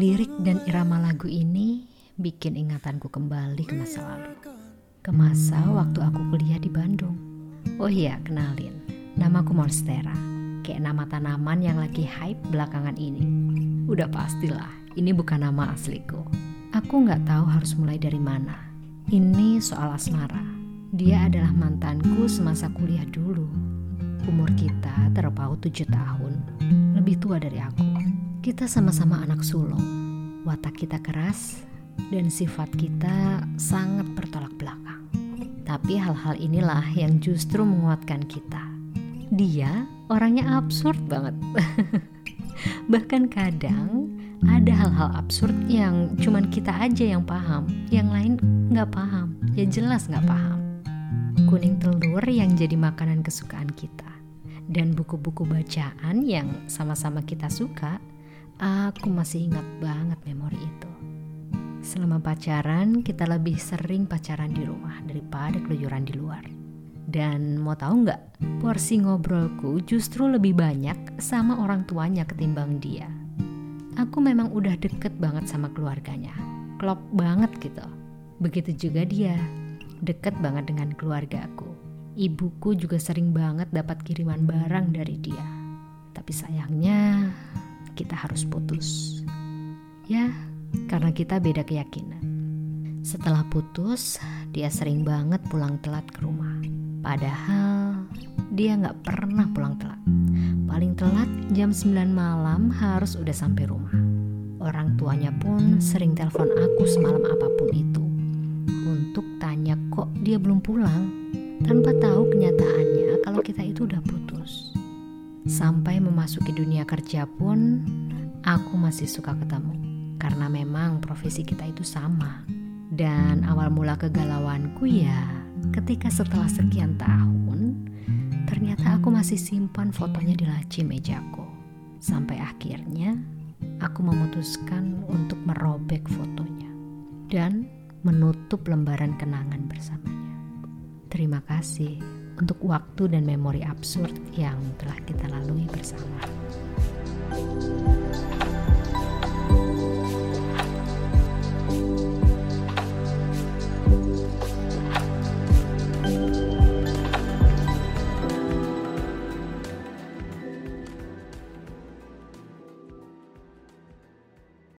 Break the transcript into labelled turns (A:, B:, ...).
A: Lirik dan irama lagu ini bikin ingatanku kembali ke masa lalu. Ke masa waktu aku kuliah di Bandung. Oh iya, kenalin. Namaku Monstera. Kayak nama tanaman yang lagi hype belakangan ini. Udah pastilah, ini bukan nama asliku. Aku nggak tahu harus mulai dari mana. Ini soal asmara. Dia adalah mantanku semasa kuliah dulu. Umur kita terpaut tujuh tahun, lebih tua dari aku. Kita sama-sama anak sulung. Watak kita keras dan sifat kita sangat bertolak belakang. Tapi hal-hal inilah yang justru menguatkan kita. Dia orangnya absurd banget. Bahkan kadang ada hal-hal absurd yang cuman kita aja yang paham, yang lain nggak paham, ya jelas nggak paham. Kuning telur yang jadi makanan kesukaan kita, dan buku-buku bacaan yang sama-sama kita suka Aku masih ingat banget memori itu. Selama pacaran, kita lebih sering pacaran di rumah daripada keluyuran di luar. Dan mau tahu nggak, porsi ngobrolku justru lebih banyak sama orang tuanya ketimbang dia. Aku memang udah deket banget sama keluarganya, klop banget gitu. Begitu juga dia, deket banget dengan keluargaku. Ibuku juga sering banget dapat kiriman barang dari dia. Tapi sayangnya kita harus putus. Ya, karena kita beda keyakinan. Setelah putus, dia sering banget pulang telat ke rumah. Padahal dia nggak pernah pulang telat. Paling telat jam 9 malam harus udah sampai rumah. Orang tuanya pun sering telepon aku semalam apa pun itu. Untuk tanya kok dia belum pulang. Tanpa tahu kenyataannya kalau kita itu udah putus. Sampai memasuki dunia kerja pun, aku masih suka ketemu. Karena memang profesi kita itu sama. Dan awal mula kegalauanku ya, ketika setelah sekian tahun, ternyata aku masih simpan fotonya di laci mejaku. Sampai akhirnya, aku memutuskan untuk merobek fotonya dan menutup lembaran kenangan bersamanya. Terima kasih untuk waktu dan memori absurd yang telah kita lalui bersama.